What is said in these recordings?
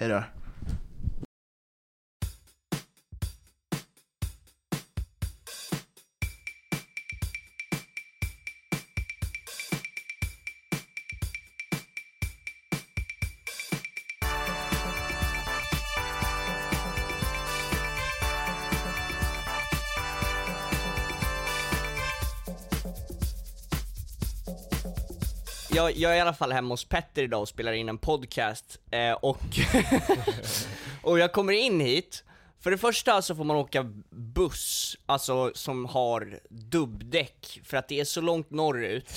Hej då. Jag, jag är i alla fall hemma hos Petter idag och spelar in en podcast, eh, och, och jag kommer in hit, för det första så får man åka buss, alltså som har dubbdäck, för att det är så långt norrut,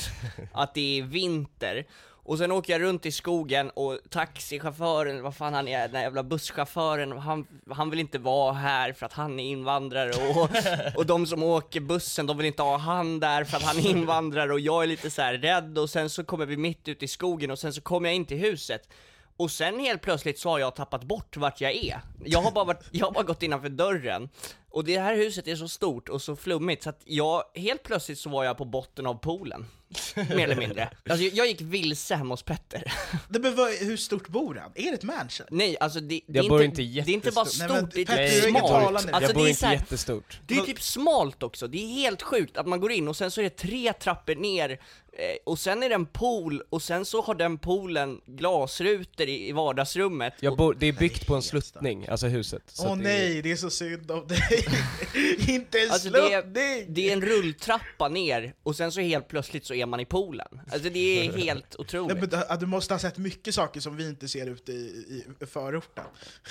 att det är vinter. Och sen åker jag runt i skogen och taxichauffören, vad fan han är, den här jävla busschauffören, han, han vill inte vara här för att han är invandrare och, och de som åker bussen, de vill inte ha han där för att han är invandrare och jag är lite så rädd. Och sen så kommer vi mitt ut i skogen och sen så kommer jag in till huset och sen helt plötsligt så har jag tappat bort vart jag är. Jag har bara, varit, jag har bara gått innanför dörren. Och det här huset är så stort och så flummigt så att jag, helt plötsligt så var jag på botten av poolen. Mer eller mindre. Alltså jag gick vilse hemma hos Petter. Det behöver, hur stort bor han? Är det ett mansion? Nej, alltså det, det, Jag är, bor inte, inte det är inte bara Nej, stort, men det är typ smalt. Alltså jag bor det är inte här, jättestort. det är typ smalt också, det är helt sjukt att man går in och sen så är det tre trappor ner, och sen är det en pool, och sen så har den poolen glasrutor i, vardagsrummet. Jag bor, det är byggt på en sluttning, alltså huset. Åh det nej, det är så synd om dig. inte en Alltså det, sluttning! är, det är en rulltrappa ner, och sen så helt plötsligt så är man i poolen. Alltså det är helt Nej, otroligt. men, du- du måste ha sett mycket saker som vi inte ser ute i, i förorten.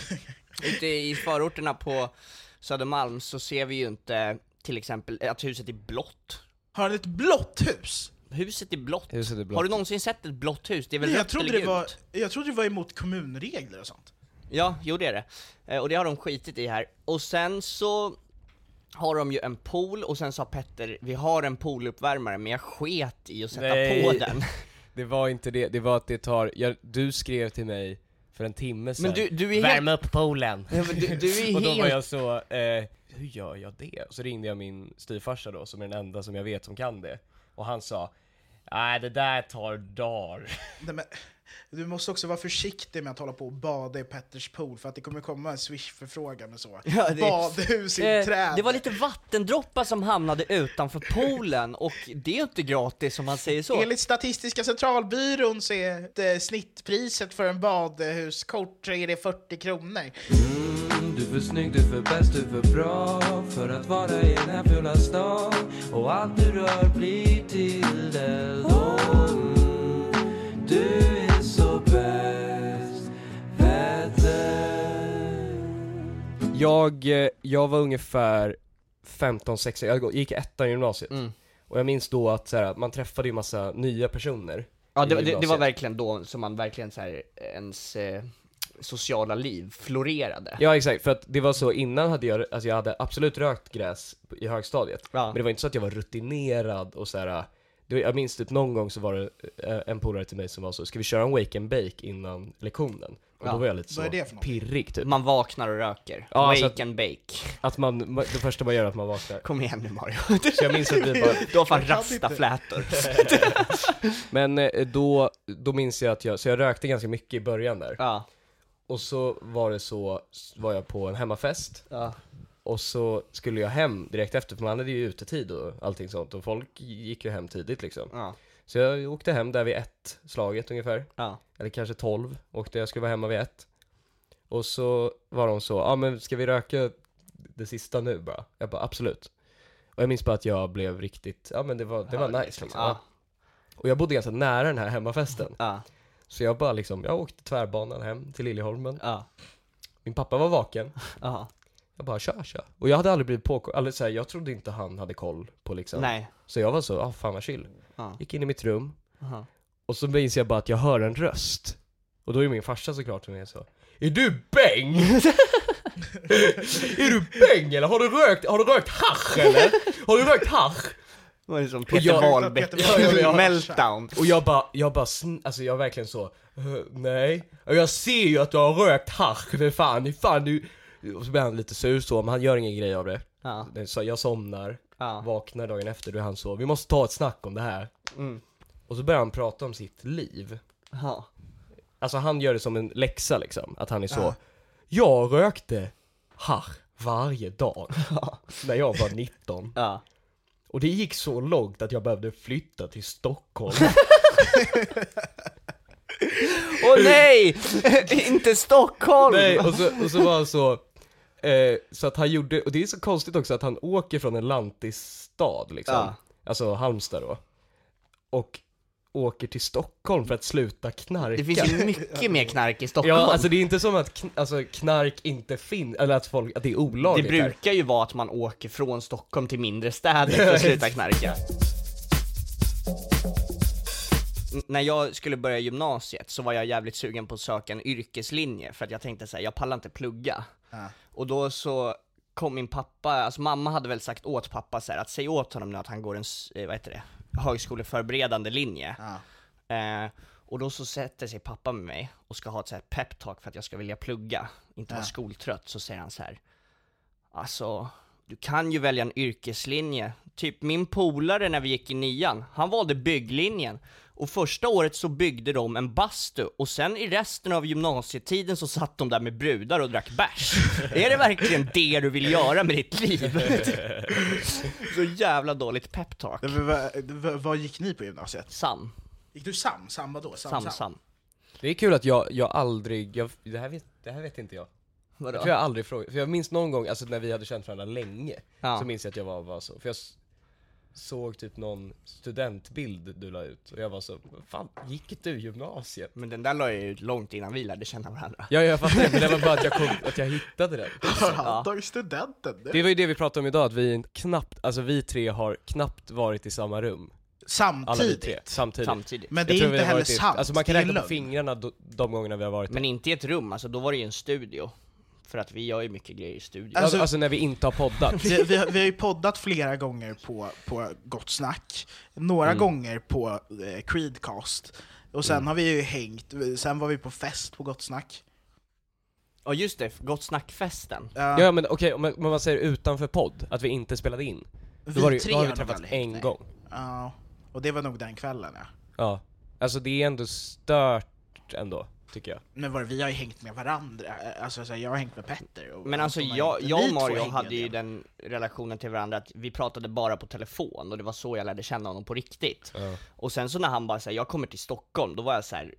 Ute i förorterna på Södermalm så ser vi ju inte till exempel att huset är blått. Har han ett blått hus? Huset är blått. Huset är blått. Har du någonsin sett ett blått hus? Det är väl Nej, jag, rött trodde eller det var, gult? jag trodde det var emot kommunregler och sånt. Ja, jo det är det. Eh, Och det har de skitit i här. Och sen så har de ju en pool, och sen sa Petter, vi har en pooluppvärmare, men jag sket i att sätta Nej. på den. Det var inte det, det var att det tar, jag, du skrev till mig för en timme sedan Men du, du är Värm helt... upp poolen! Ja, men du, du är och då var helt... jag så, eh, hur gör jag det? Och så ringde jag min styvfarsa då, som är den enda som jag vet som kan det Och han sa, nej det där tar dagar. Nej, men, du måste också vara försiktig med att hålla på och bada i Petters pool, för att det kommer komma en swish-förfrågan och så. Ja, det- Badhus i Eh, träd. det var lite vattendroppar som hamnade utanför poolen, och det är inte gratis om man säger så. Enligt Statistiska centralbyrån så är det snittpriset för en badhuskort så är det 40 kronor. Du är för snygg, du är för bäst, du är för bra För att vara i den här fula stan Och allt du rör blir till det då Mm, Du jag, eh, jag var ungefär 15-16, jag gick ettan i gymnasiet. Mm. Och jag minns då att så här, man träffade ju massa nya personer. Ja det, det, det var verkligen då som man verkligen så här, ens eh, sociala liv florerade. Ja exakt, för att det var så innan hade jag, alltså jag hade absolut rökt gräs i högstadiet. Ja. Men det var inte så att jag var rutinerad och så här. Jag minns typ någon gång så var det eh, en polare till mig som var så, ska vi köra en wake and bake innan lektionen? Och Ja. då var jag lite så Vad är det för något? pirrig typ. Man vaknar och röker. Ja, Wake alltså- and bake. Att man, ma- det första man gör är att man vaknar. Kom igen nu Mario. Så jag minns att vi bara, Du har fan Jag kan rasta inte. flätor. men eh, då, då minns jag att jag, så jag rökte ganska mycket i början där. Ja. Och så var det så, var jag på en hemmafest Ja. Och så skulle jag hem direkt efter, för man hade ju utetid och allting sånt och folk gick ju hem tidigt liksom. Ja. Så jag åkte hem där vid ett slaget ungefär, Ja. eller kanske tolv, åkte jag skulle vara hemma vid ett. Och så var de så, ja ah, men ska vi röka det sista nu bara? Jag bara absolut. Och jag minns bara att jag blev riktigt, ja men det var, det var nice liksom. Ja. Ja. Och jag bodde ganska nära den här hemmafesten. Ja. Så jag bara liksom, jag åkte tvärbanan hem till Liljeholmen. Ja. Min pappa var vaken. Ja. Jag bara kör, kör. Och jag hade aldrig blivit påkollad, eller så här, jag trodde inte han hade koll på liksom. Nej. Så jag var så, ah fan vad chill. Ja. Gick in i mitt rum, Aha. och så minns jag bara att jag hör en röst. Och då är min farsa såklart som är så Är du bäng? är du bäng eller? Har du rökt, har du rökt hasch eller? Har du rökt hasch? Det var ju som Peter Wahlbeck, meltdown. Och jag bara, jag bara, sn- alltså jag verkligen så "Eh, Nej, Och jag ser ju att du har rökt hasch för fan, fan du Och så blir han lite sur så, men han gör ingen grej av det Ja. Så jag somnar, Ja. vaknar dagen efter, då är han så, vi måste ta ett snack om det här Mm. Och så börjar han prata om sitt liv Ja. Alltså han gör det som en läxa liksom, att han är så Ja. Jag rökte hasch varje dag när jag var 19 Ja. Och det gick så långt att jag behövde flytta till Stockholm Åh nej! Inte Stockholm! Nej, och så, och så var han så eh, Så att han gjorde, och det är så konstigt också att han åker från en lantisstad liksom Ja. Alltså Halmstad då Och åker till Stockholm för att sluta knarka Det finns ju mycket mer knark i Stockholm. Ja, alltså det är inte som att kn- alltså, knark inte finns, eller att folk, att det är det olagligt här. brukar ju vara att man åker från Stockholm till mindre städer för att sluta knarka. N- När jag skulle börja gymnasiet så var jag jävligt sugen på att söka en yrkeslinje för att jag tänkte säga jag pallar inte plugga. Ja. Och då så kom min pappa, alltså mamma hade väl sagt åt pappa så här, att säg åt honom nu att han går en, eh, vad heter det, högskoleförberedande linje. Ja. Eh, och då så sätter sig pappa med mig och ska ha ett så här peptalk för att jag ska vilja plugga, inte vara Ja. skoltrött, så säger han så här. Alltså, du kan ju välja en yrkeslinje. Typ min polare när vi gick i nian, han valde bygglinjen. Och första året så byggde de en bastu, och sen i resten av gymnasietiden så satt de där med brudar och drack bärs. Är det verkligen det du vill göra med ditt liv? så jävla dåligt peptalk. Vad- gick ni på gymnasiet? Sam, Gick du SAM? SAM vadå? Sam, Sam. Det är kul att jag, jag aldrig, jag, det, här vet, det här vet inte jag Vadå? Jag tror jag aldrig frågat, för jag minns någon gång, alltså när vi hade känt varandra länge Ja. Så minns jag att jag var, var så, för jag såg typ någon studentbild du la ut och jag var så, fan gick du gymnasiet? Men den där la jag ut långt innan vi lärde känna varandra. Ja jag fattar men det var bara att jag, kom, att jag hittade den Han tar ju studenten. Det var ju det vi pratade om idag, att vi knappt, alltså vi tre har knappt varit i samma rum Alla vi tre, Samtidigt. samtidigt Samtidigt. Men det Jag är vi inte har heller varit i- sant. Alltså man kan det är räkna på lögn. fingrarna do, de gångerna vi har varit Men inte i ett rum, alltså då var det ju en studio. För att vi gör ju mycket grejer i studio. Alltså, Alltså- när vi inte har poddat. Vi, vi, har- vi har ju poddat flera gånger på, på Gott Snack, några Mm. gånger på eh, Creedcast, och sen har vi ju hängt, sen var vi på fest på Gott Snack. Ja just det, Gott Snack-festen. Ja, Ja men okej, man- om man säger utanför podd, att vi inte spelade in? Då, var det, tre då har vi träffats en gång. Ja, och det var nog den kvällen ja. Ja, alltså det är ändå stört ändå, tycker jag Men var, vi har ju hängt med varandra, alltså så här, jag har hängt med Petter och Men alltså jag, jag och Mario hade ju den relationen till varandra att vi pratade bara på telefon och det var så jag lärde känna honom på riktigt. Ja. Och sen så när han bara säger jag kommer till Stockholm, då var jag så här.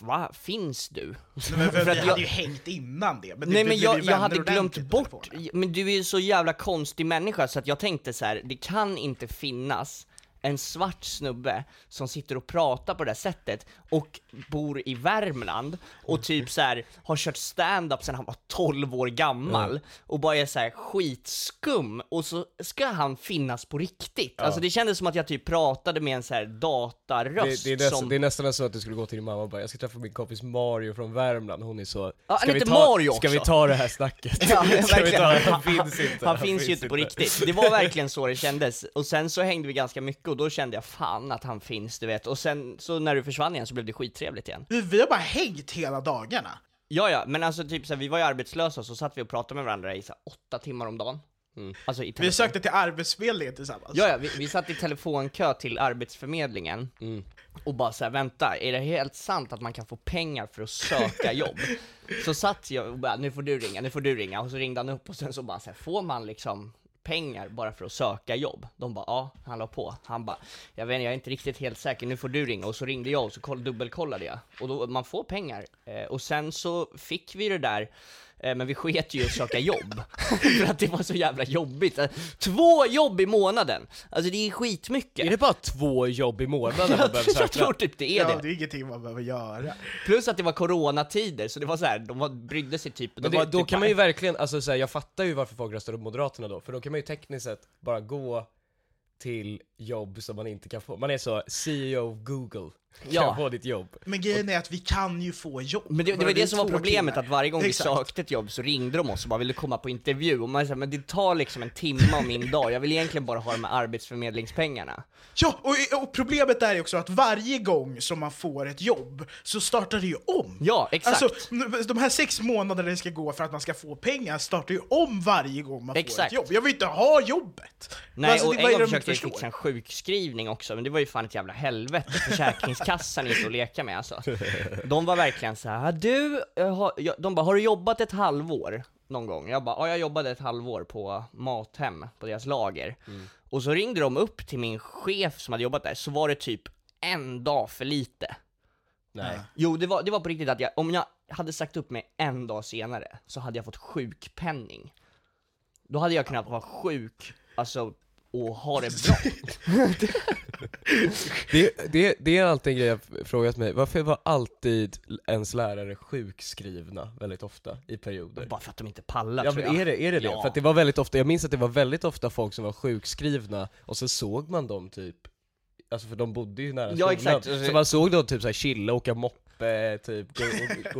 Va? Finns du? Men för, för vi att hade jag- ju hängt innan det, men Nej vi men jag, jag hade glömt bort, men du är ju så jävla konstig människa så att jag tänkte så här: det kan inte finnas en svart snubbe som sitter och pratar på det sättet och bor i Värmland och typ så här har kört stand-up sedan han var 12 år gammal och bara är så här skitskum och så ska han finnas på riktigt. Alltså det kändes som att jag typ pratade med en så här Det, dataröst det, är nästan, som... det är nästan så att du skulle gå till din mamma och bara 'Jag ska träffa min kompis Mario från Värmland' hon är så Ja, ska han vi ta, Mario Ska vi också." ta det här snacket? Ja, verkligen. det? Han, Han finns inte han finns ju inte på riktigt. Det var verkligen så det kändes. Och sen så hängde vi ganska mycket och då kände jag fan att han finns, du vet. Och sen så när du försvann igen så blev det skittrevligt igen. Vi, vi har bara hängt hela dagarna. Ja, ja, men alltså typ så här, vi var ju arbetslösa så satt vi och pratade med varandra i så här, åtta timmar om dagen. Alltså i Vi sökte till Arbetsförmedlingen tillsammans. Ja, ja, vi, vi satt i telefonkö till Arbetsförmedlingen och bara såhär, vänta, är det helt sant att man kan få pengar för att söka jobb? så satt jag och bara, nu får du ringa, nu får du ringa, och så ringde han upp och sen så bara såhär, får man liksom pengar bara för att söka jobb? De bara, ja, han la på. Han bara, jag vet inte, jag är inte riktigt helt säker, nu får du ringa. Och så ringde jag och så koll, dubbelkollade jag. Och då, man får pengar. Eh, och sen så fick vi det där, men vi sket ju i att söka jobb. för att det var så jävla jobbigt. Eh, Två jobb i månaden! Alltså det är skitmycket. Är det bara två jobb i månaden man behöver jag söka? tror typ det är Ja, det. det är ingenting man behöver göra. Plus att det var coronatider, så det var så här, de var, brydde sig typ. Men var det, då typ kan man ju verkligen, alltså så här, jag fattar ju varför folk röstar upp Moderaterna då, för då kan man ju tekniskt sett bara gå till jobb som man inte kan få. Man är så CEO of Google, kan Ja. få ditt jobb. Men grejen är att vi kan ju få jobb. Men det, det var det som var problemet, killar. att varje gång vi Exakt. sökte ett jobb så ringde de oss och bara ville komma på intervju, och man sa men det tar liksom en timme av min dag, jag vill egentligen bara ha de här arbetsförmedlingspengarna. Ja, och, och problemet är ju också att varje gång som man får ett jobb så startar det ju om. Ja, exakt. Alltså, de här sex månaderna det ska gå för att man ska få pengar startar ju om varje gång man får Exakt. ett jobb. Jag vill inte ha jobbet! Nej, Alltså, och en gång försökte jag förstår? fixa en sjukskrivning också, men det var ju fan ett jävla helvete. Försäkringskassan inte att leka med alltså. De var verkligen så här, du, jag har, de bara, har du jobbat ett halvår någon gång? Jag bara, ja jag jobbade ett halvår på Mathem, på deras lager. Och så ringde de upp till min chef som hade jobbat där, så var det typ en dag för lite. Nej. Jo, det var, det var på riktigt att jag, om jag hade sagt upp mig en dag senare, så hade jag fått sjukpenning. Då hade jag kunnat vara sjuk, alltså, och ha det bra. Det, det, det är alltid en grej jag frågat mig, varför var alltid ens lärare sjukskrivna väldigt ofta i perioder? Bara för att de inte pallar Ja tror jag. är det är det, det? Ja. För att det var väldigt ofta, jag minns att det var väldigt ofta folk som var sjukskrivna och så såg man dem typ Alltså för de bodde ju nära Ja, skolan, exakt. så man såg dem typ såhär chilla, åka moppe, typ, gå,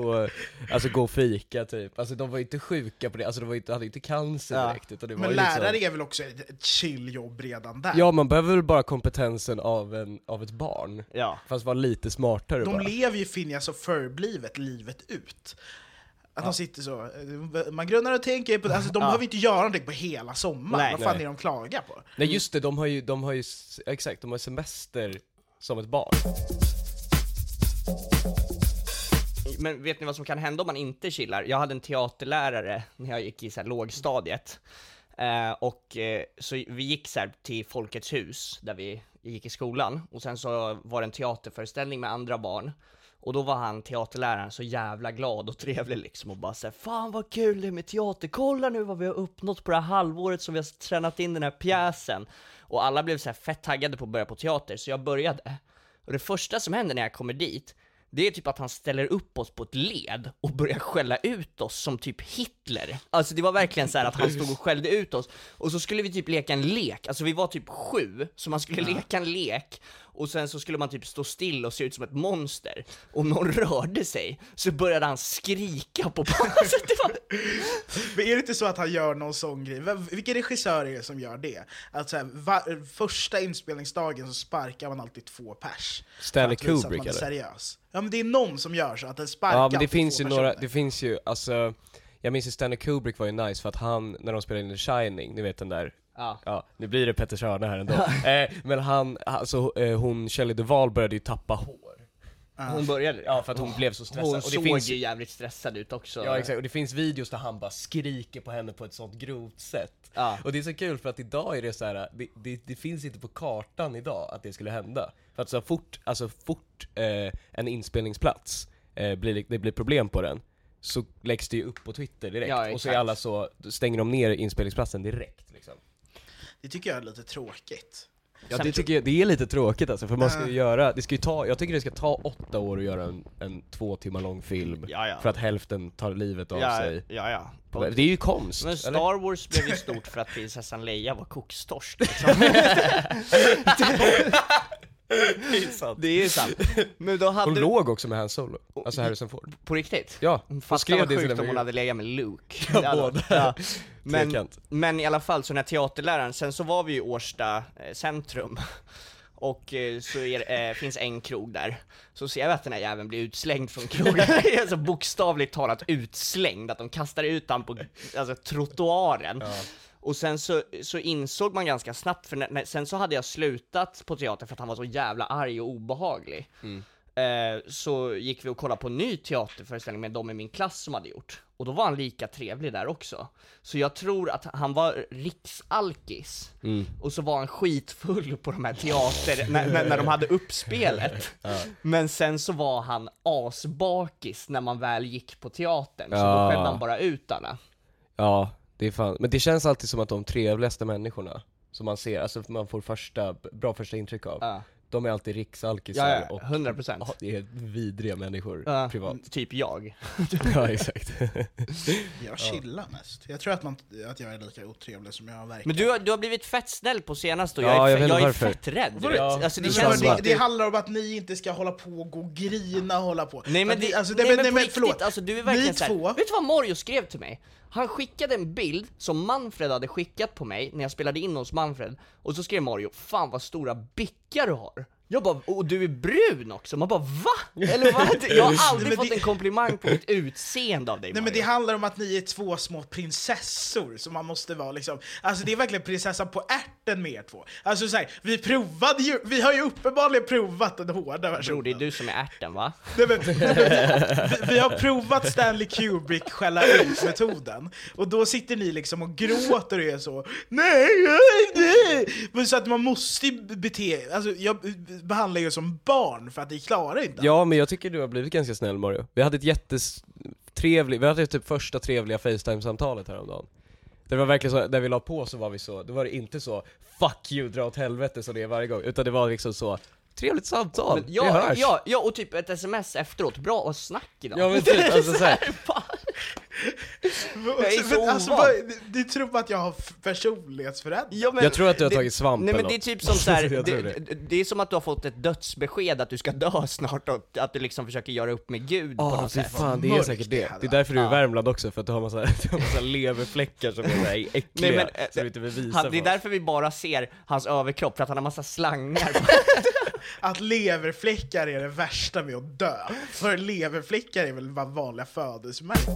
gå, alltså gå och fika typ Alltså de var ju inte sjuka på det, alltså de var inte, hade inte cancer Ja. direkt utan det var Men ju lärare liksom, är väl också ett ett chill-jobb redan där? Ja man behöver väl bara kompetensen av, en, av ett barn, Ja. fast vara lite smartare De bara lever ju Phineas och Ferb-livet livet ut. Att de sitter så, man grunnar och tänker på alltså de Ja. behöver inte göra någonting på hela sommaren, Nej. vad fan Nej. är de klagar på? Nej just det, de har ju, de har ju, exakt, de har semester som ett barn men vet ni vad som kan hända om man inte chillar? Jag hade en teaterlärare när jag gick i så här lågstadiet. Eh, och eh, så vi gick så här till Folkets hus, där vi gick i skolan. Och sen så var det en teaterföreställning med andra barn. Och då var han, teaterläraren, så jävla glad och trevlig liksom och bara såhär Fan vad kul det är med teater, kolla nu vad vi har uppnått på det här halvåret som vi har tränat in den här pjäsen. Och alla blev så här fett taggade på att börja på teater, så jag började. Och det första som händer när jag kommer dit, det är typ att han ställer upp oss på ett led och börjar skälla ut oss som typ Hitler. Alltså det var verkligen så här att han stod och skällde ut oss, och så skulle vi typ leka en lek, alltså vi var typ sju, så man skulle leka en lek, och sen så skulle man typ stå still och se ut som ett monster. Om någon rörde sig, så började han skrika på alltså, det var... Men är det inte så att han gör någon sån grej? Vilken regissör är det som gör det? Att så här, va, första inspelningsdagen så sparkar man alltid två pers. Stanley Kubrick, eller? seriös. Ja men det är någon som gör så, att den sparkar Ja men det finns ju några, personer. det finns ju, alltså Jag minns ju Stanley Kubrick var ju nice för att han, när de spelade in The Shining, ni vet den där Ja. Ja, nu blir det Petter Stjärna här ändå. eh, men han, alltså eh, hon, Shelley Duvall började ju tappa hår. Hon började Ja, för att hon blev så stressad. Hon och det såg finns ju jävligt stressad ut också. Ja exakt, och det finns videos där han bara skriker på henne på ett sånt grovt sätt. Ja. Och det är så kul för att idag är det så här, det, det, det finns inte på kartan idag att det skulle hända. För att så fort, alltså fort eh, en inspelningsplats eh, blir, det blir problem på den, så läggs det ju upp på Twitter direkt. Ja, och så är alla så, stänger de ner inspelningsplatsen direkt liksom. Det tycker jag är lite tråkigt. Ja det tycker jag, det är lite tråkigt alltså, för man ska ju göra, det ska ju ta, jag tycker det ska ta åtta år att göra en, en två timmar lång film Ja, ja. För att hälften tar livet av ja, sig ja, ja. Det är ju konst, Men eller? Star Wars blev ju stort för att prinsessan Leia var kokstorsk liksom. Det är ju sant. Men då Hon hade du, låg också med Han Solo, alltså Harrison Ford på riktigt? Ja, hon Fatta vad sjukt om hon hade legat med Luke. Ja, hade- båda. ja. Men, men i alla fall, så den här teaterläraren, sen så var vi i Årsta eh, centrum och eh, så är, eh, finns en krog där, så ser jag att den här jäveln blir utslängd från krogen, alltså bokstavligt talat utslängd, att de kastar ut han på alltså, trottoaren. Och sen så, så insåg man ganska snabbt, för när, när, sen så hade jag slutat på teater för att han var så jävla arg och obehaglig. Eh, så gick vi och kollade på en ny teaterföreställning med de i min klass som hade gjort. Och då var han lika trevlig där också. Så jag tror att han var riksalkis. Och så var han skitfull på de här teater, när, när, när de hade uppspelet. Men sen så var han asbakis när man väl gick på teatern, så då Ja. skällde han bara ut alla. Ja, det är fan, men det känns alltid som att de trevligaste människorna som man ser, alltså man får första, bra första intryck av, Ja. de är alltid riksalkisar Ja, ja, och 100%. Ja, det är vidriga människor Ja, privat Typ jag. Ja exakt Jag chillar mest. Jag tror att, man, att jag är lika otrevlig som jag verkar. Men du har, du har blivit fett snäll på senaste och Ja, jag är, jag jag är fett rädd. Ja, Alltså det det känns det, det handlar om att ni inte ska hålla på och gå och grina och hålla på. Nej men, det, alltså, nej, men, men, nej, men förlåt. alltså du är verkligen Ni två, vet du vad Mario skrev till mig? Han skickade en bild som Manfred hade skickat på mig när jag spelade in hos Manfred, och så skrev Mario 'Fan vad stora bickar du har' Jag bara, och du är brun också, man bara VA? Eller vad? Jag har aldrig men fått det- en komplimang på mitt utseende av dig Nej men Mario det handlar om att ni är två små prinsessor som man måste vara liksom, alltså det är verkligen prinsessan på ärten med er två. Alltså såhär, vi provade ju, vi har ju uppenbarligen provat den hårda Bror, versionen. det är du som är ärten va? Nej, men, vi, vi har provat Stanley Kubrick skälla ut-metoden, och då sitter ni liksom och gråter och är så Nej, nej, nej! Men Så att man måste ju bete alltså jag behandlar er som barn för att ni klarar inte. Ja men jag tycker du har blivit ganska snäll Mario. Vi hade ett jättetrevligt, vi hade typ första trevliga Facetime-samtalet häromdagen. Det var verkligen så, när vi la på så var vi så, då var det inte så 'Fuck you, dra åt helvete' som det är varje gång, utan det var liksom så Trevligt samtal, Men vi ja, hörs! ja, ja, och typ ett sms efteråt, bra och snack idag. Ja men typ, alltså såhär, Jag är så Men alltså, ovan. vad, ni, ni tror att jag har personlighetsförändring? Ja, men- jag tror att du har det- tagit svamp Nej eller men det är något. typ som så här, Jag tror det, det. det, är som att du har fått ett dödsbesked att du ska dö snart och att du liksom försöker göra upp med Gud på något sätt. fan, det är Mörkt säkert det det. är därför du är i. Värmland också, för att du har massa, du har massa leverfläckar som är såhär äckliga, Nej, men, eh, så du inte vill visa Han, det är för oss. därför vi bara ser hans överkropp, för att han har massa slangar på. Att leverfläckar är det värsta med att dö. För leverfläckar är väl bara vanliga födelsemärken?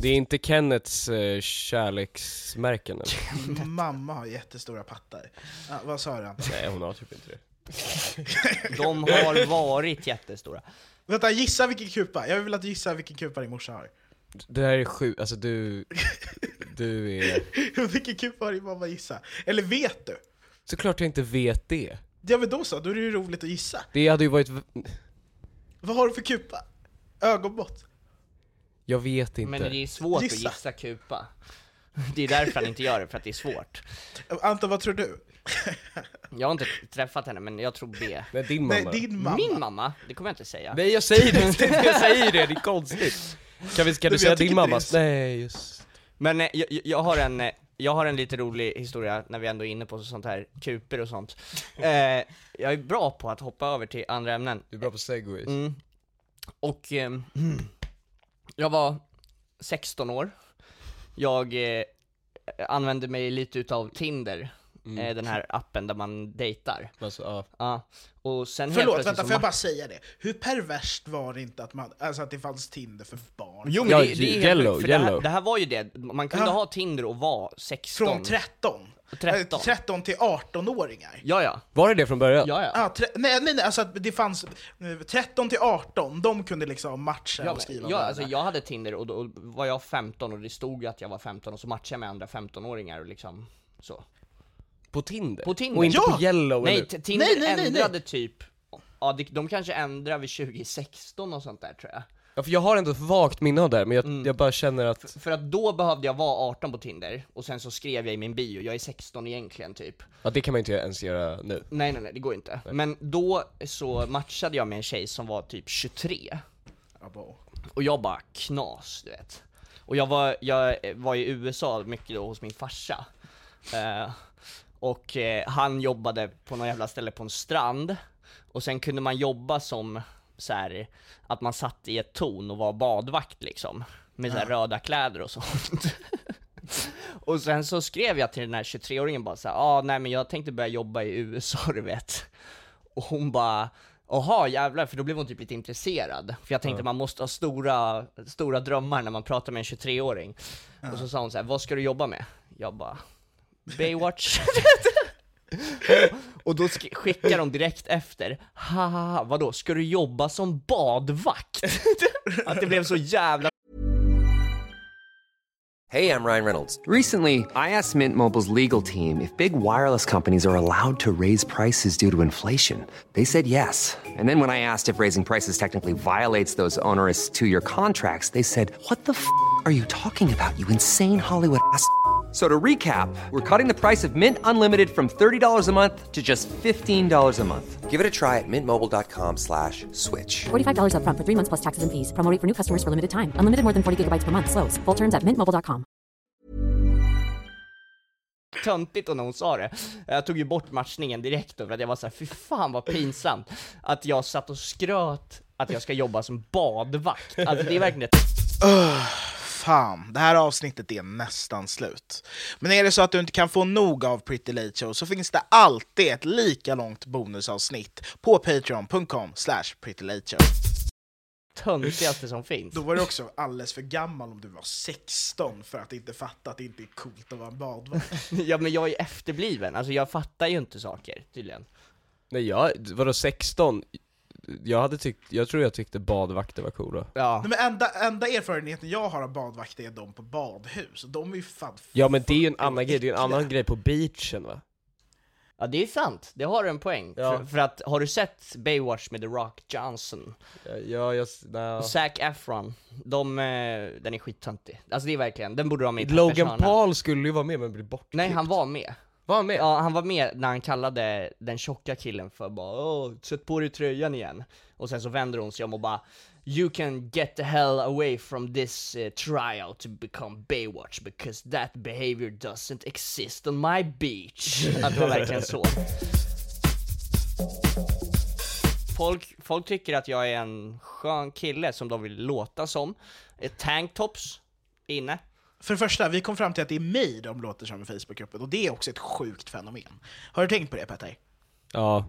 Det är inte Kennets uh, kärleksmärken eller? Mamma har jättestora pattar. Ja, vad sa du? Nej hon har typ inte det. De har varit jättestora. Vänta, gissa vilken kupa. Jag vill att du gissar vilken kupa din morsa har. Det här är sjukt, alltså du, du är... vilken kupa har din mamma gissa? Eller vet du? Såklart jag inte vet det. Ja men då så, då är det ju roligt att gissa. Det hade ju varit, Vad har du för kupa? Ögonmått? Jag vet inte. Men det är svårt Gissa. att gissa kupa. Det är därför han inte gör det, för att det är svårt. Anton, vad tror du? Jag har inte träffat henne, men jag tror B. Nej din mamma. Nej, din mamma. Min mamma? Det kommer jag inte säga. Nej jag säger det, jag säger det, det är konstigt. Kan, vi, kan du säga din är- Nej just Men eh, jag, jag har en, eh, jag har en lite rolig historia när vi ändå är inne på sånt här kuper och sånt. Eh, jag är bra på att hoppa över till andra ämnen. Du är bra på segways. Mm. Och ehm, jag var 16 år. Jag eh, använde mig lite utav Tinder, eh, den här appen där man dejtar. Alltså, ja. Ja. Och sen Förlåt, vänta, får jag bara säga det? Hur perverst var det inte att, man, alltså att det fanns Tinder för barn? Jo men Ja, det, det är yellow, för det här, yellow. det här var ju det, man kunde Ja. ha Tinder och vara 16. Från 13? 13. Eh, 13 till 18-åringar? Ja ja. Var det det från början? Ja ja. Ah, tre, nej, nej, nej, alltså det fanns eh, 13 till 18, de kunde liksom matcha Ja, och skriva ja alltså jag hade Tinder och då var jag 15 och det stod att jag var 15 och så matchade jag med andra 15-åringar och liksom så. På Tinder? På Tinder. Och inte Ja! på yellow Nej, eller? Tinder Nej, nej, nej, nej. ändrade typ, ja de, de kanske ändrade vid 2016 och sånt där tror jag. Ja, för jag har ändå ett vagt minne av det här, men jag, Mm. jag bara känner att, För att då behövde jag vara 18 på Tinder, och sen så skrev jag i min bio, jag är 16 egentligen typ. ja det kan man inte ens göra nu. Nej nej nej, det går inte. Men då så matchade jag med en tjej som var typ 23. Och jag bara knas, du vet. Och jag var, jag var i USA mycket då hos min farsa. Eh, och eh, han jobbade på något jävla ställe på en strand. Och sen kunde man jobba som så här att man satt i ett torn och var badvakt liksom. Med så här röda kläder och sånt. och sen så skrev jag till den här 23-åringen bara så här, ah, nej men jag tänkte börja jobba i USA du vet. Och hon bara, Jaha jävlar, för då blev hon typ lite intresserad. För jag tänkte man måste ha stora, stora drömmar när man pratar med en 23-åring. Och så sa hon så här, vad ska du jobba med? Jag bara, Baywatch. och då sk- skickar de direkt efter, haha, vadå, ska du jobba som badvakt? Att det blev så jävla Hey, I'm Ryan Reynolds. Recently, I asked Mint Mobile's legal team if big wireless companies are allowed to raise prices due to inflation. They said yes. And then when I asked if raising prices technically violates those onerous two year contracts, they said, What the f are you talking about, you insane Hollywood ass? So to recap, we're cutting the price of Mint Unlimited from $30 a month to just $15 a month. Give it a try at mintmobile.com slash switch. $45 upfront for three months plus taxes and fees. Promo for new customers for limited time. Unlimited more than 40 gigabytes per month. Slows. Full terms at mintmobile.com. töntigt och när hon sa det. Jag tog ju bort matchningen direkt för att jag var såhär, fy fan vad pinsamt att jag satt och skröt att jag ska jobba som badvakt. Alltså det är verkligen ett Fan, det här avsnittet är nästan slut. Men är det så att du inte kan få nog av Pretty Late Show så finns det alltid ett lika långt bonusavsnitt på patreon.com slash prettylateshow. töntigaste som finns. Då var du också alldeles för gammal om du var 16 för att inte fatta att det inte är coolt att vara en badvakt. Ja men jag är efterbliven, alltså jag fattar ju inte saker tydligen. Nej jag, vadå 16? Jag hade tyckt, jag tror jag tyckte badvakter var coola. Ja. Nej, men enda, enda erfarenheten jag har av badvakter är de på badhus, de är ju fan Ja men det är ju en annan grej, det är ju en annan grej på beachen va? Ja det är sant, det har du en poäng. Ja. För, för att, har du sett Baywatch med The Rock Johnson? Ja, jag. Och Zac Efron, de, eh, den är skittöntig. Alltså det är verkligen, den borde du ha med i Logan. Paul skulle ju vara med men blev bortklippt. Nej han var med. Var han med? Ja, han var med när han kallade den tjocka killen för bara Åh, sätt på dig tröjan igen. Och sen så vänder hon sig om och bara You can get the hell away from this uh, trial to become Baywatch because that behavior doesn't exist on my beach. Att det var verkligen så. Folk, folk tycker att jag är en skön kille som de vill låta som. Tanktops, inne. För det första, vi kom fram till att det är mig de låter som i Facebookgruppen, och det är också ett sjukt fenomen. Har du tänkt på det Petter? Ja,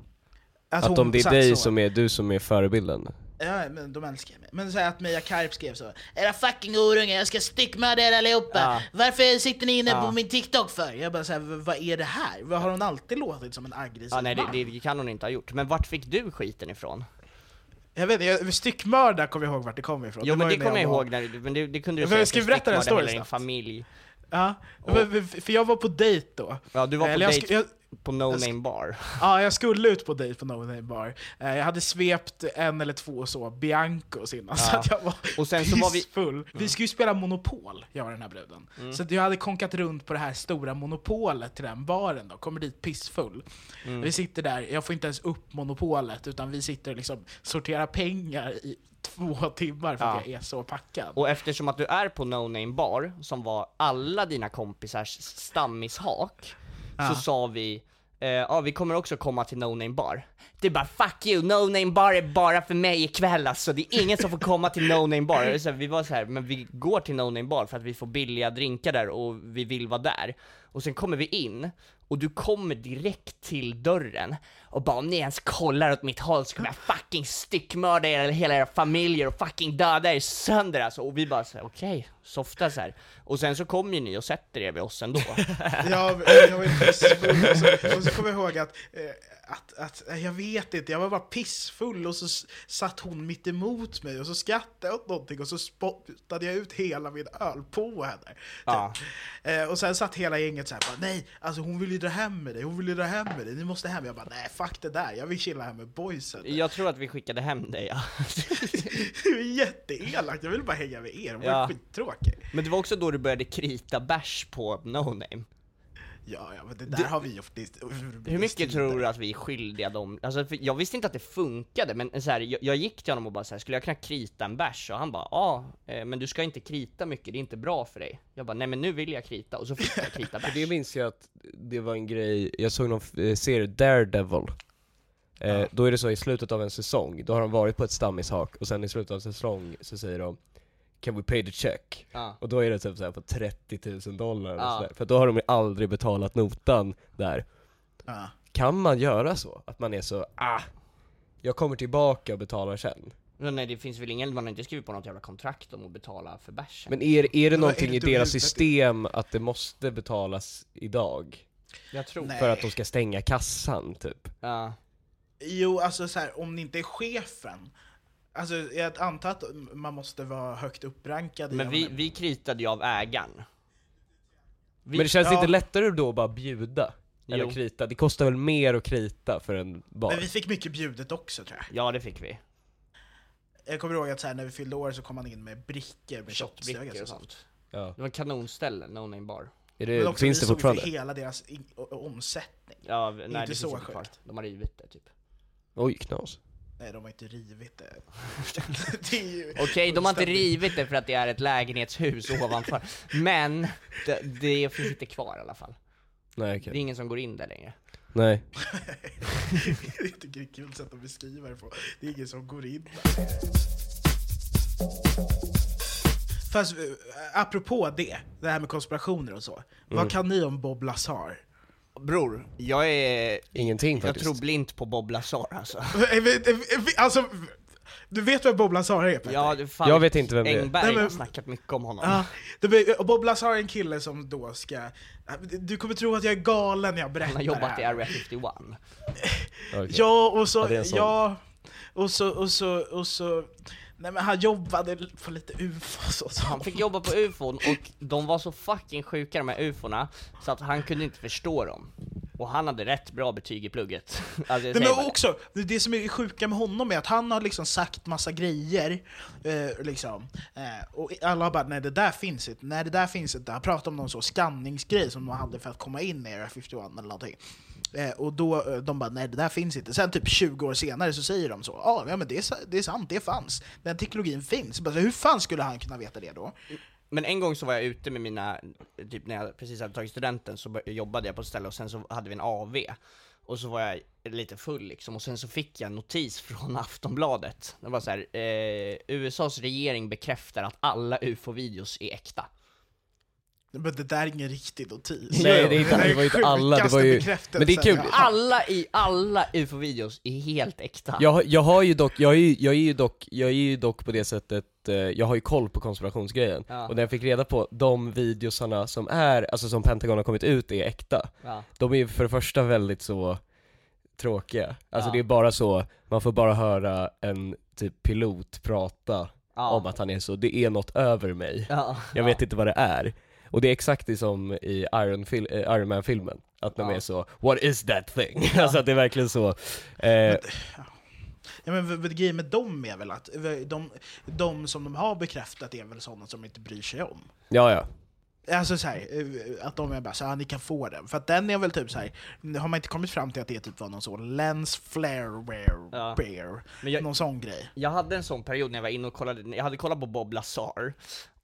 att hon om det är dig så. som är, du som är förebilden. Ja, men de älskar mig. Men så här att Mia Karp skrev så Era fucking horungar, jag ska styckmörda er allihopa! Ja. Varför sitter ni inne Ja. på min TikTok för? Jag bara såhär, vad är det här? Har hon alltid låtit som en aggressiv Ja nej det, det kan hon inte ha gjort. Men vart fick du skiten ifrån? Jag vet inte, styckmörda kommer jag ihåg vart det kommer ifrån. Jo men det ju när kommer jag ihåg, när, men det, det kunde du Men säga ska för berätta den storyn din familj. Ja, men- för jag var på dejt då. Ja du var på dejt jag, på No Name Bar. Ja, jag skulle ut på dejt på No Name Bar. Eh, Jag hade svept en eller två så Biancos innan, så Ja. att jag var Och sen så var vi- pissfull. Vi skulle ju spela Monopol, jag och den här bruden. Mm. Så jag hade konkat runt på det här stora Monopolet till den baren då, kommer dit pissfull. Mm. Vi sitter där, jag får inte ens upp Monopolet, utan vi sitter och liksom sorterar pengar i två timmar för att Ja. jag är så packad. Och eftersom att du är på No Name Bar, som var alla dina kompisars stammishak, Ja. så sa vi eh, ja vi kommer också komma till No Name Bar. Det är bara 'fuck you, No Name Bar är bara för mig ikväll alltså, det är ingen som får komma till No Name Bar' så Vi var så här, men vi går till No Name Bar för att vi får billiga drinkar där och vi vill vara där. Och sen kommer vi in, och du kommer direkt till dörren och bara om ni ens kollar åt mitt håll så kommer jag fucking styckmörda er eller hela era familjer och fucking döda er sönder alltså. Och vi bara såhär, okej, softa så här. Och sen så kommer ju ni och sätter er vid oss ändå. Jag, jag var pissfull och så, och så kommer jag ihåg att, eh, att, att, eh, jag vet inte, jag var bara pissfull och så satt hon mitt emot mig och så skrattade jag åt någonting och så spottade jag ut hela min öl på henne. Ja. Eh, och sen satt hela gänget gänget såhär bara nej, alltså hon vill ju dra hem med dig, hon vill dra hem med dig, ni måste hem. Jag bara nej fuck det där, jag vill chilla här med boysen. Jag tror att vi skickade hem dig ja. Det är jätteelakt, jag vill bara hänga med er, hon var Ja. skittråkig. Men det var också då du började krita bärs på No Name. Ja, ja men det där har vi gjort i Hur mycket tror du att vi är skyldiga dem? Alltså, jag visste inte att det funkade, men så här, jag, jag gick till honom och bara så här, skulle jag kunna krita en bärs? Och han bara, ja, eh, men du ska inte krita mycket, det är inte bra för dig. Jag bara, nej men nu vill jag krita, och så fick jag krita bärs. För det minns jag att det var en grej, jag såg någon eh, serie, Daredevil eh, Då är det så i slutet av en säsong, då har de varit på ett stammishak och sen i slutet av säsong så säger de Can we pay the check? Ja. Och då är det typ såhär på 30 000 dollar eller Ja. sådär. För då har de ju aldrig betalat notan där Ja. Kan man göra så? Att man är så, ah, jag kommer tillbaka och betalar sen Men nej, det finns väl ingen, man har inte skrivit på något jävla kontrakt om att betala för bärsen. Men är, är det någonting i deras system att det måste betalas idag? jag tror Nej. För att de ska stänga kassan typ? Ja. Jo, alltså så här, om det inte är chefen, alltså jag antar att man måste vara högt upprankad Men vi, vi kritade ju av ägaren. Vi, Men det känns ja. inte lättare då att bara bjuda? Eller Jo. krita? Det kostar väl mer att krita för en bar? Men vi fick mycket bjudet också tror jag. Ja, det fick vi. Jag kommer ihåg att så här, när vi fyllde år så kom man in med brickor med Shotbrickor och sånt. Ja. Det var kanonställe, No Name Bar. Är Men det, också, finns vi det såg fortfarande? för hela deras omsättning. Ja, nej Inte det finns så inte kvar. De har rivit det typ. Oj, knas. Nej, de har inte rivit det. det ju Okej, de har inte rivit det för att det är ett lägenhetshus ovanför. Men, det, det finns inte kvar i alla fall. Nej okej. Det är ingen som går in där längre. Nej. jag tycker det är kul sätt att beskriva det på. Det är ingen som går in där. Fast eh, apropå det, det här med konspirationer och så. Mm. Vad kan ni om Bob Lazar? Bror, jag är... Ingenting Jag faktiskt. tror blint på Bob Lazar alltså. Alltså, du vet vem Bob Lazar är Petter? Ja, det fan, Jag vet inte vem det är. Engberg Nej, men- har snackat mycket om honom. Ja, det, och Bob Lazar är en kille som då ska... Du kommer tro att jag är galen när jag berättar Han har jobbat det i. Area 51. Okej. Ja, och så... Ja, det. Ja, och så... Och så, och så nej men han jobbade på lite ufos och så. Han fick jobba på ufon och de var så fucking sjuka de här ufona, så att han kunde inte förstå dem. Och han hade rätt bra betyg i plugget. Alltså, Nej, men också, det, som är sjuka med honom är att han har liksom sagt massa grejer, eh, liksom. Eh, och alla har bara nej det där finns inte, nej det där finns inte. Han pratade om någon så skanningsgrej som de hade för att komma in i Area 51 eller någonting. Eh, och då, eh, de bara nej det där finns inte. Sen typ 20 år senare så säger de så, "Ah, ja men det är, det är sant, det fanns. Den teknologin finns. Bara, hur fan skulle han kunna veta det då? Men en gång så var jag ute med mina, typ när jag precis hade tagit studenten så jobbade jag på ett ställe och sen så hade vi en AV. Och så var jag lite full liksom, och sen så fick jag en notis från Aftonbladet. Det var så här, eh, USAs regering bekräftar att alla ufo-videos är äkta. Men det där är ingen riktig notis. Nej, det, är inte, det var ju inte alla, det var ju... Men det är kul. Alla i, alla ufo-videos är helt äkta. jag, jag har ju dock, jag är ju, jag är ju dock, jag är ju dock på det sättet, eh, jag har ju koll på konspirationsgrejen. Ja. Och när jag fick reda på de videosarna som är, alltså som Pentagon har kommit ut är äkta, Ja. de är ju för det första väldigt så tråkiga. Alltså Ja. det är bara så, man får bara höra en typ pilot prata Ja. om att han är så, det är något över mig. Ja. Jag vet inte vad det är. Och det är exakt det som i Iron, fil- eh, Iron Man-filmen, att de Ja. är så 'What is that thing?' alltså att det är verkligen så. Eh, Ja, men v- v- grejen med dem är väl att de, de som de har bekräftat är väl sådana som inte bryr sig om. ja, ja. Alltså så här, eh, att de är bara så här, ni kan få den. För att den är väl typ så här, har man inte kommit fram till att det typ var någon sån lens flare wear, Ja. bear, Men jag- någon sån grej. Jag hade en sån period när jag var inne och kollade, jag hade kollat på Bob Lazar,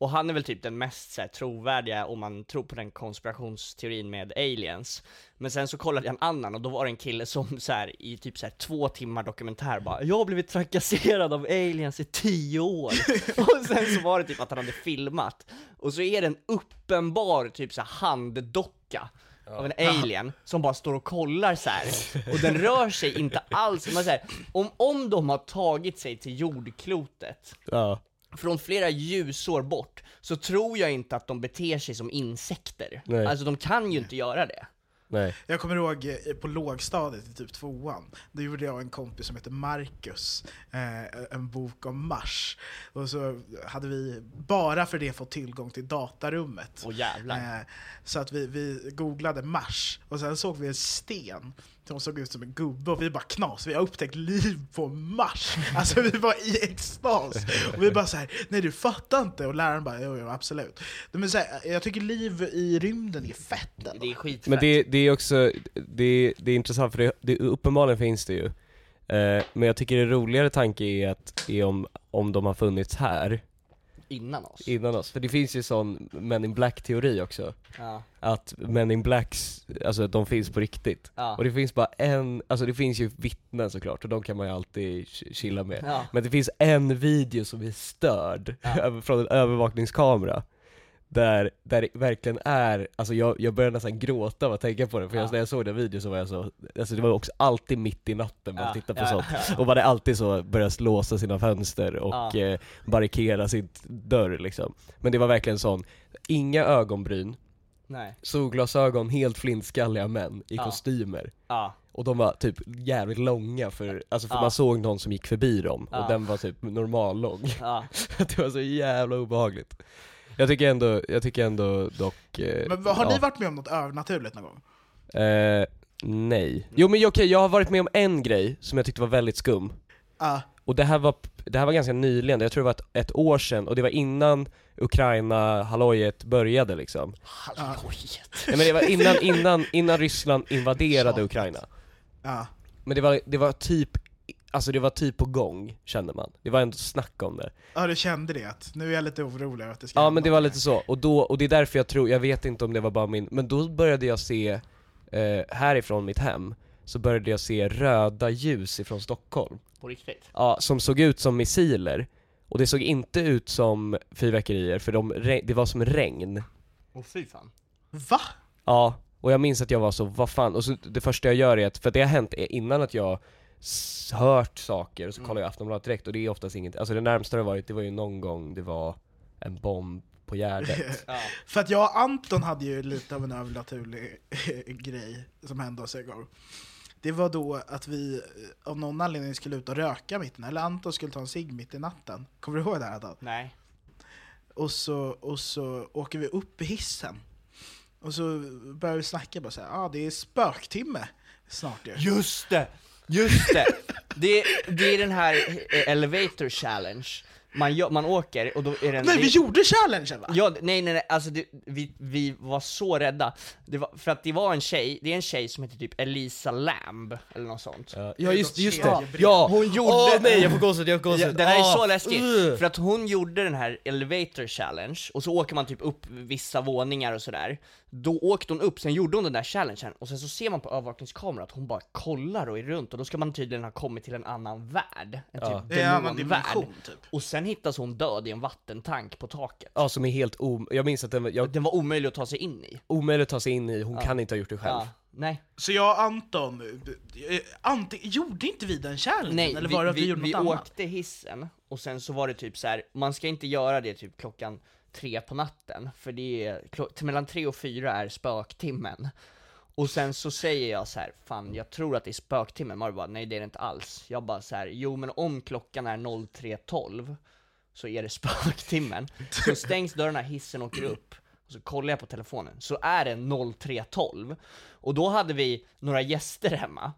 och han är väl typ den mest så här, trovärdiga om man tror på den konspirationsteorin med aliens. Men sen så kollade jag en annan och då var det en kille som så här, i typ så här, två timmar dokumentär bara 'Jag har blivit trakasserad av aliens i tio år' Och sen så var det typ att han hade filmat, och så är det en uppenbar typ så här, handdocka av en alien som bara står och kollar så här. och den rör sig inte alls. Man säger, om, om de har tagit sig till jordklotet ja. Från flera ljusår bort, så tror jag inte att de beter sig som insekter. Nej. Alltså de kan ju inte göra det. Nej. Jag kommer ihåg eh, på lågstadiet i typ tvåan, då gjorde jag och en kompis som heter Marcus eh, en bok om Mars. Och så hade vi bara för det fått tillgång till datarummet. Åh jävlar. Eh, så att vi, vi googlade Mars, och sen såg vi en sten som såg ut som en gubbe och vi bara knas, vi har upptäckt liv på Mars! Alltså vi var i extas! Och vi bara så här, nej du fattar inte! Och läraren bara, jo, jo absolut. Men så här, jag tycker liv i rymden är fett ändå. Det är skitfett. Men det, det är också, det, det är intressant för det, det, uppenbarligen finns det ju. Eh, men jag tycker det roligare tanke är att, är om, om de har funnits här Innan oss. innan oss. För det finns ju sån Men in Black-teori också. Ja. Att Men in Blacks, alltså de finns på riktigt. Ja. Och det finns bara en, alltså det finns ju vittnen såklart, och de kan man ju alltid ch- chilla med. Ja. Men det finns en video som är störd, från en övervakningskamera där, där det verkligen är, alltså jag, jag började nästan gråta av att tänka på det, för Ja. jag, när jag såg den videon så var jag så, alltså det var också alltid mitt i natten man Ja, tittade på ja, sånt, och man hade alltid så börjat låsa sina fönster och Ja. eh, barrikera sin dörr liksom. Men det var verkligen sån, inga ögonbryn, Nej. solglasögon, helt flintskalliga män i kostymer. Och de var typ jävligt långa för, alltså för Ja. man såg någon som gick förbi dem Ja. och den var typ normal lång. Ja. det var så jävla obehagligt. Jag tycker ändå, jag tycker ändå dock... Eh, Men har ja. ni varit med om något övernaturligt någon gång? Eh, nej. Jo men okej, jag har varit med om en grej som jag tyckte var väldigt skum. Ja. Och det här var, det här var ganska nyligen, jag tror det var ett, ett år sedan, och det var innan Ukraina-hallojet började liksom. Hallojet. Nej men det var innan, innan, innan Ryssland invaderade Ukraina. ja. Men det var, det var typ, alltså det var typ på gång, kände man. Det var ändå snack om det. Ja, du kände det, att nu är jag lite orolig att det ska Ja men det var lite så, och, då, och det är därför jag tror, jag vet inte om det var bara min, men då började jag se, eh, härifrån mitt hem, så började jag se röda ljus ifrån Stockholm. På riktigt? Ja, som såg ut som missiler. Och det såg inte ut som fyrverkerier, för de, det var som regn. Åh fy fan. Va? Ja, och jag minns att jag var så, vad fan, och så det första jag gör är att, för det har hänt innan att jag hört saker, och så kollar jag Aftonbladet direkt, och det är oftast inget, alltså det närmsta det varit, det var ju någon gång det var en bomb på Gärdet. Ja. För att jag och Anton hade ju lite av en övernaturlig grej som hände oss en gång. Det var då att vi eh, av någon anledning skulle ut och röka mitt i natten, eller Anton skulle ta en cigg mitt i natten. Kommer du ihåg det här Anton? Nej. Och så, och så åker vi upp i hissen. Och så börjar vi snacka bara såhär, ja ah, det är spöktimme snart ju. Just det! Just det! Det, det är den här eh, elevator challenge. Man, gör- man åker och då är det en... Nej det- vi gjorde challengen va? Ja, nej nej nej, alltså det, vi, vi var så rädda. Det var, för att det var en tjej, det är en tjej som heter typ Elisa Lamb, eller något sånt. Ja, just, just det! Ja! Hon gjorde- Åh nej, jag får gåshud, jag får gåshud! Ja, den här är Ah, så läskig, uh. för att hon gjorde den här elevator challenge, och så åker man typ upp vissa våningar och sådär Då åkte hon upp, sen gjorde hon den där challengen, och sen så ser man på övervakningskameran att hon bara kollar och är runt, och då ska man tydligen ha kommit till en annan värld, en Ja. typ annan demonvärld typ. Och sen hittas hon död i en vattentank på taket Ja, som är helt om... Jag minns att den var, jag, Den var omöjlig att ta sig in i omöjligt att ta sig in i, hon kan inte ha gjort det själv. Ja, nej Så jag och Anton, eh, Ante, gjorde inte vi den challengen? Nej, eller vi, var det att vi, vi, gjorde vi något annat? åkte hissen, och sen så var det typ så här. man ska inte göra det typ klockan tre på natten, för det är, mellan tre och fyra är spöktimmen. Och sen så säger jag så här, fan jag tror att det är spöktimmen, Mario bara, nej det är det inte alls. Jag bara så här, jo men om klockan är 03.12 så är det spöktimmen. Så stängs dörrarna, hissen åker upp, och så kollar jag på telefonen, så är det 03.12. Och då hade vi några gäster hemma,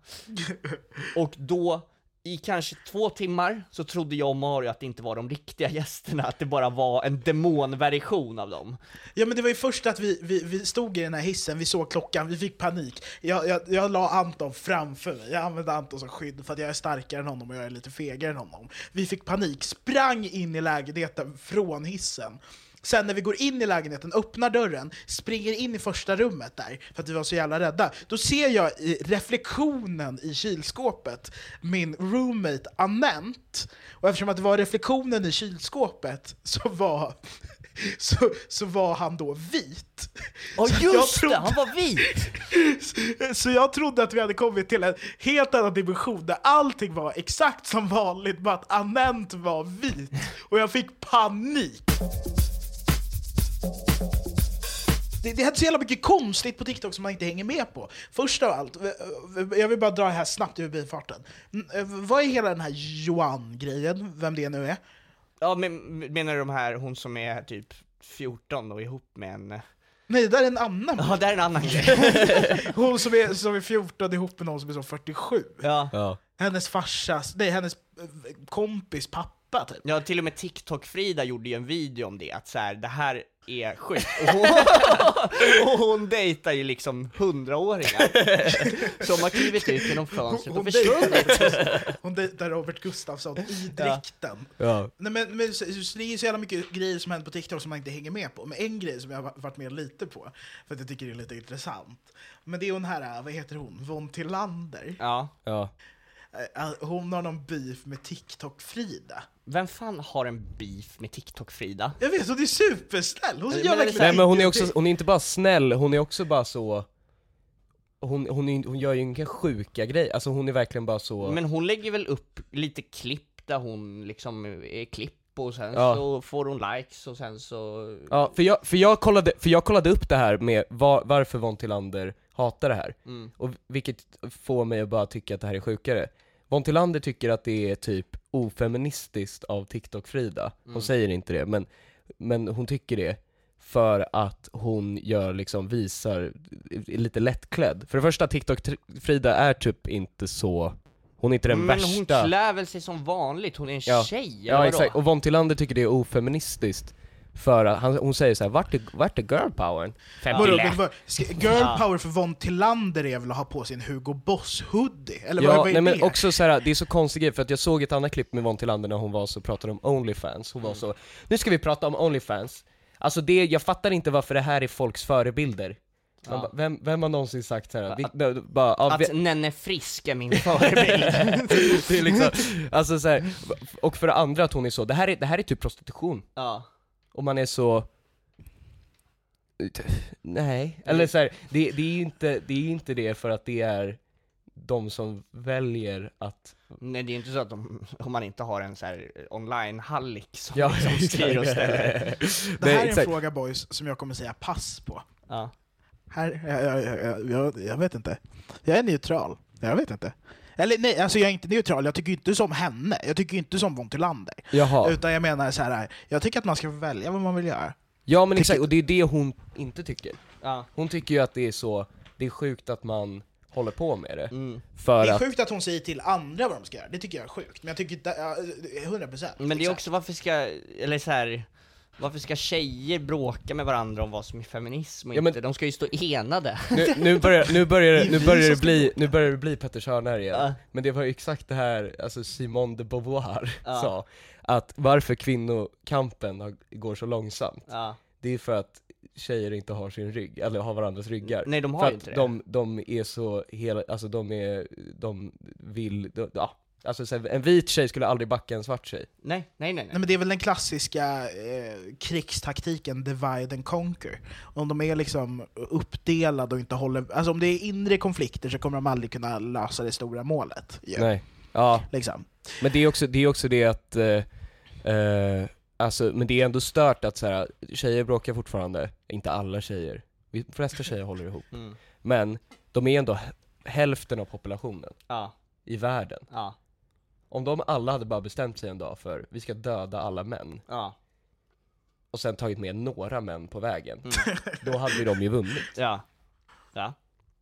och då, i kanske två timmar, så trodde jag och Mario att det inte var de riktiga gästerna, att det bara var en demonversion av dem. Ja men det var ju först att vi, vi, vi stod i den här hissen, vi såg klockan, vi fick panik. Jag, jag, jag la Anton framför mig, jag använde Anton som skydd för att jag är starkare än honom och jag är lite fegare än honom. Vi fick panik, sprang in i lägenheten från hissen. Sen när vi går in i lägenheten, öppnar dörren, springer in i första rummet där, för att vi var så jävla rädda. Då ser jag i reflektionen i kylskåpet min roommate Anent, och eftersom att det var reflektionen i kylskåpet så var, så, så var han då vit. Ja Så jag just trodde- det, han var vit! Så jag trodde att vi hade kommit till en helt annan dimension där allting var exakt som vanligt, bara att Anent var vit. Och jag fick panik. Det, det är så jävla mycket konstigt på TikTok som man inte hänger med på. Först av allt, jag vill bara dra det här snabbt i förbifarten. Eh, Vad är hela den här Johan-grejen, vem det nu är? Ja men menar du de här, hon som är typ 14 och ihop med en... Nej, det där är en annan. Ja, det är en annan grej. Hon som är, som är 14 ihop med någon som är så 47. Ja. Ja. Hennes farsas, nej hennes eh, kompis pappa typ. Ja, till och med TikTok-Frida gjorde ju en video om det, att så här, det här är sjukt. Och hon, och hon dejtar ju liksom hundraåringar som har klivit ut genom fönstret och Hon försvunnit. hon dejtar Robert Gustafsson i dräkten. Ja. Nej, men, men, så, så det är ju så jävla mycket grejer som händer på TikTok som man inte hänger med på. Men en grej som jag har varit med lite på, för att jag tycker det är lite intressant. Men det är hon här, vad heter hon, Von Tillander. Ja. Ja. Eh, Hon har någon beef med TikTok-Frida. Vem fan har en beef med TikTok-Frida? Jag vet, hon är supersnäll! Hon Men gör är verkligen så här- Nej men hon är också, hon är inte bara snäll, hon är också bara så hon, hon, är, hon gör ju inga sjuka grejer, alltså hon är verkligen bara så Men hon lägger väl upp lite klipp där hon liksom är klipp och sen Ja. så får hon likes och sen så... Ja, för jag, för jag, kollade, för jag kollade upp det här med var, varför Von Tillander hatar det här, Mm. och vilket får mig att bara tycka att det här är sjukare Von Tillander tycker att det är typ ofeministiskt av TikTok-Frida, hon Mm. säger inte det, men, men hon tycker det för att hon gör liksom, visar, är lite lättklädd. För det första, TikTok-Frida är typ inte så, hon är inte den Men värsta hon klär väl sig som vanligt, hon är en Ja. tjej, Ja exakt, och Von Tillander tycker det är ofeministiskt För att han, hon säger såhär, vart är, vart är girl powern? Vadå, 50 men vad- ska- Girl power för Von Tillander är väl att ha på sig en Hugo Boss hoodie? Eller vad, Ja, vad är nej men det? också såhär, det är så konstigt grej, för att jag såg ett annat klipp med Von Tillander när hon var så pratade om Onlyfans, hon var Mm. så Nu ska vi prata om Onlyfans Alltså det, jag fattar inte varför det här är folks förebilder Man Ja. bara, vem, vem har någonsin sagt såhär? Vi, Att- nej, bara, ja, vi, Att Nenne Frisk är min förebild. det är liksom, alltså så här, och för det andra att hon är så, det här är, det här är typ prostitution ja. Och man är så Nej, eller så här, det, det är ju inte, det är inte det för att det är de som väljer att Nej det är inte så att de, om man inte har en så här online-hallick som Ja, liksom styr och ställer. Det här är en exakt. fråga boys som jag kommer säga pass på. Ja. Här, jag, jag, jag, jag, jag vet inte. Jag är neutral. Jag vet inte. Eller nej, alltså jag är inte neutral, jag tycker inte som henne. Jag tycker inte som Von Tillander. Jaha, Utan jag menar så här. jag tycker att man ska få välja vad man vill göra. ja men exakt, och det är det hon inte tycker Ja. Hon tycker ju att det är så, det är sjukt att man håller på med det Mm. För Det är att, sjukt att hon säger till andra vad de ska göra, det tycker jag är sjukt. Men jag tycker inte, ja, 100%. Men det är exakt. också varför ska, eller så här. Varför ska tjejer bråka med varandra om vad som är feminism och Ja, men- inte? De ska ju stå enade. nu, nu börjar, nu börjar, Det nu börjar det bli, bråka. nu börjar det bli Petter Schörner igen Ja. Men det var ju exakt det här, alltså Simone de Beauvoir Ja. sa Att varför kvinnokampen har, går så långsamt Ja. Det är för att tjejer inte har sin rygg, eller har varandras ryggar Nej de har För att inte det. de, de är så hela, alltså de är, de vill, de, ja Alltså så här, en vit tjej skulle aldrig backa en svart tjej Nej, nej, nej. Nej, nej. men det är väl den klassiska eh, krigstaktiken divide and conquer. Om de är liksom uppdelade och inte håller... Alltså om det är inre konflikter så kommer de aldrig kunna lösa det stora målet. ju. Nej Ja, Liksom. men det är också det, är också det att eh, eh, Alltså, men det är ändå stört att så här, tjejer bråkar fortfarande, inte alla tjejer De flesta tjejer håller ihop Mm. Men de är ändå hälften av populationen Ja, i världen ja, Om de alla hade bara bestämt sig en dag för, vi ska döda alla män ja, och sen tagit med några män på vägen, Mm. då hade ju de ju vunnit. ja. Ja,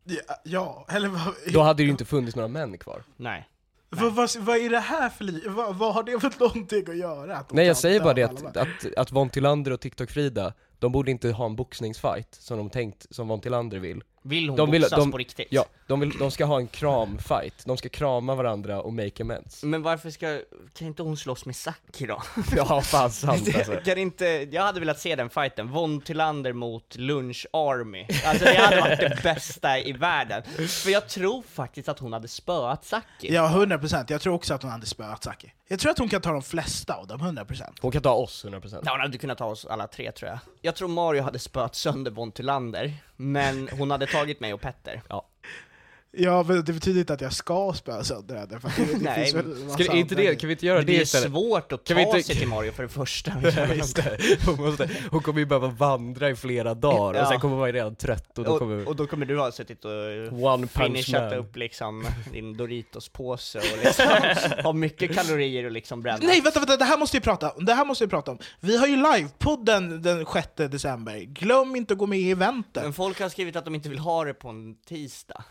Ja, ja, eller vad... Då hade det ju inte funnits några män kvar. nej. Vad, vad, vad är det här för li- vad, vad har det för någonting att göra? Att de Nej jag kan säger bara det döda att, alla? att, att Von Tillander och TikTok-Frida, de borde inte ha en boxningsfight som de tänkt, som Von Tillander vill. Vill hon De vill- boxas de- på riktigt? Ja, de, vill, de ska ha en kramfight, de ska krama varandra och make amends. Men varför ska, kan inte hon slåss med Saki då? Ja fan sant alltså. kan inte, jag hade velat se den fighten, Von Tillander mot Lunch Army. Alltså det hade varit det bästa i världen. För jag tror faktiskt att hon hade spöat Saki. Ja, 100%. Jag tror också att hon hade spöat Saki. Jag tror att hon kan ta de flesta av dem, 100%. Hon kan ta oss 100%. Ja, hon hade kunnat ta oss alla tre tror jag. Jag tror Mario hade spöat sönder Von Tillander, men hon hade tagit mig och Petter. Ja. Ja, men det betyder inte att jag ska spöa sönder henne, för att det, det Nej, finns väl Ska massa det, inte det, kan vi inte göra det det är istället? svårt att Kan ta vi inte- sig till Mario för det första. Ja. Hon, måste, hon kommer ju behöva vandra i flera dagar och sen Ja. kommer hon vara redan trött och då kommer och, och då kommer du ha suttit och One finishat upp liksom din Doritos-påse och liksom har mycket kalorier att liksom bränna. Nej, vänta, vänta, det här måste vi prata om. Det här måste vi prata om. Vi har ju livepodden den 6 december. Glöm inte att gå med i eventet. Men folk har skrivit att de inte vill ha det på en tisdag.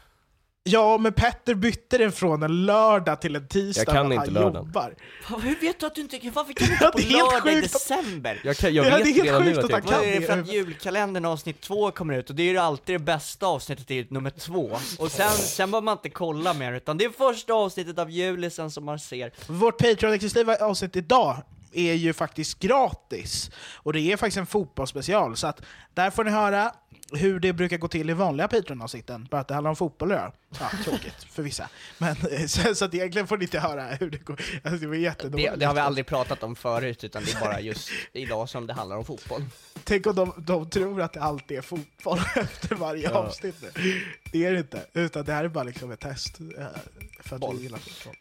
Ja, men Petter bytte den från en lördag till en tisdag Jag kan när inte han lördagen. jobbar. Hur vet du att du inte Varför kan du inte Ja, på det är helt lördag i sjukt. december? Jag, kan, jag Ja, vet det är helt redan nu sjukt att att jag han inte... Vad är det för är- att julkalendern avsnitt två kommer ut och det är ju alltid det bästa avsnittet är ju nummer två och sen, sen behöver man inte kolla mer utan det är första avsnittet av julisen som man ser Vårt Patreon-exklusiva avsnitt idag är ju faktiskt gratis. Och det är faktiskt en fotbollsspecial, så att där får ni höra hur det brukar gå till i vanliga Patreon-avsnitten, bara att det handlar om fotboll att göra. Ja, tråkigt för vissa. Men eh, så, så att egentligen får ni inte höra hur det går. Alltså, det var jättedåligt. det, det har vi aldrig pratat om förut utan det är bara just idag som det handlar om fotboll Tänk om de, de tror att det alltid är fotboll efter varje avsnitt nu. Det är det inte, utan det här är bara liksom ett test. eh, För att Boll. vi gillar fotboll.